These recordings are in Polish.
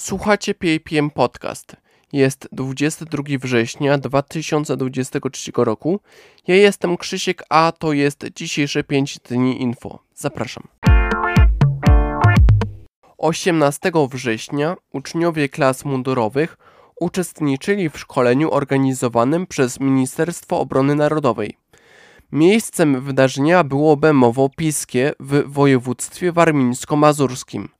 Słuchacie PAPM Podcast. Jest 22 września 2023 roku. Ja jestem Krzysiek, a to jest dzisiejsze 5 dni info. Zapraszam. 18 września uczniowie klas mundurowych uczestniczyli w szkoleniu organizowanym przez Ministerstwo Obrony Narodowej. Miejscem wydarzenia było Bemowo Piskie w województwie warmińsko-mazurskim.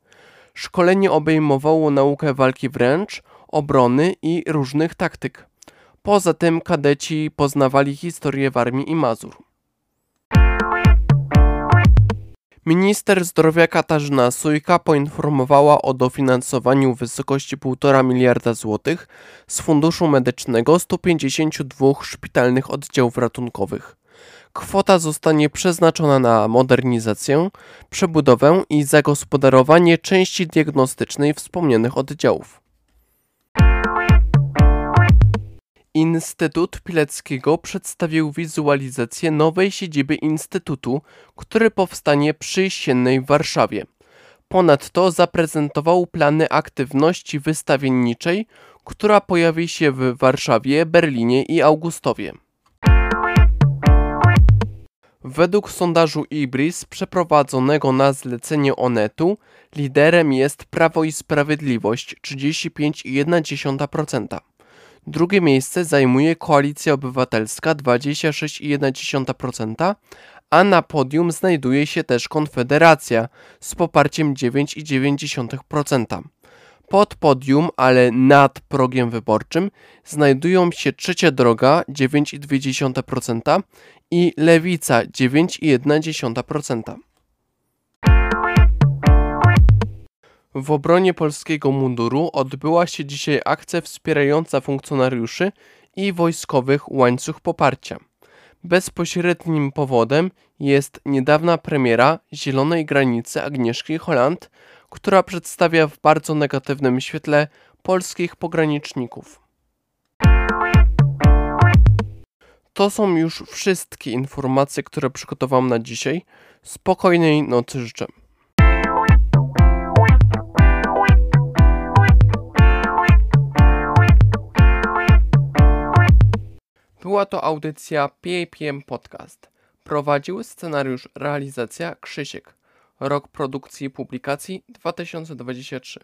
Szkolenie obejmowało naukę walki wręcz, obrony i różnych taktyk. Poza tym kadeci poznawali historię Warmii i Mazur. Minister zdrowia Katarzyna Sujka poinformowała o dofinansowaniu w wysokości 1,5 miliarda złotych z Funduszu Medycznego 152 szpitalnych oddziałów ratunkowych. Kwota zostanie przeznaczona na modernizację, przebudowę i zagospodarowanie części diagnostycznej wspomnianych oddziałów. Instytut Pileckiego przedstawił wizualizację nowej siedziby Instytutu, który powstanie przy Jesiennej w Warszawie. Ponadto zaprezentował plany aktywności wystawienniczej, która pojawi się w Warszawie, Berlinie i Augustowie. Według sondażu Ibris przeprowadzonego na zlecenie Onetu liderem jest Prawo i Sprawiedliwość 35,1%. Drugie miejsce zajmuje Koalicja Obywatelska 26,1%, a na podium znajduje się też Konfederacja z poparciem 9,9%. Pod podium, ale nad progiem wyborczym, znajdują się Trzecia Droga 9,2% i Lewica 9,1%. W obronie polskiego munduru odbyła się dzisiaj akcja wspierająca funkcjonariuszy i wojskowych łańcuch poparcia. Bezpośrednim powodem jest niedawna premiera Zielonej Granicy Agnieszki Holland, która przedstawia w bardzo negatywnym świetle polskich pograniczników. To są już wszystkie informacje, które przygotowałam na dzisiaj. Spokojnej nocy życzę. Była to audycja PAPM Podcast. Prowadził scenariusz realizacja Krzysiek. Rok produkcji i publikacji 2023.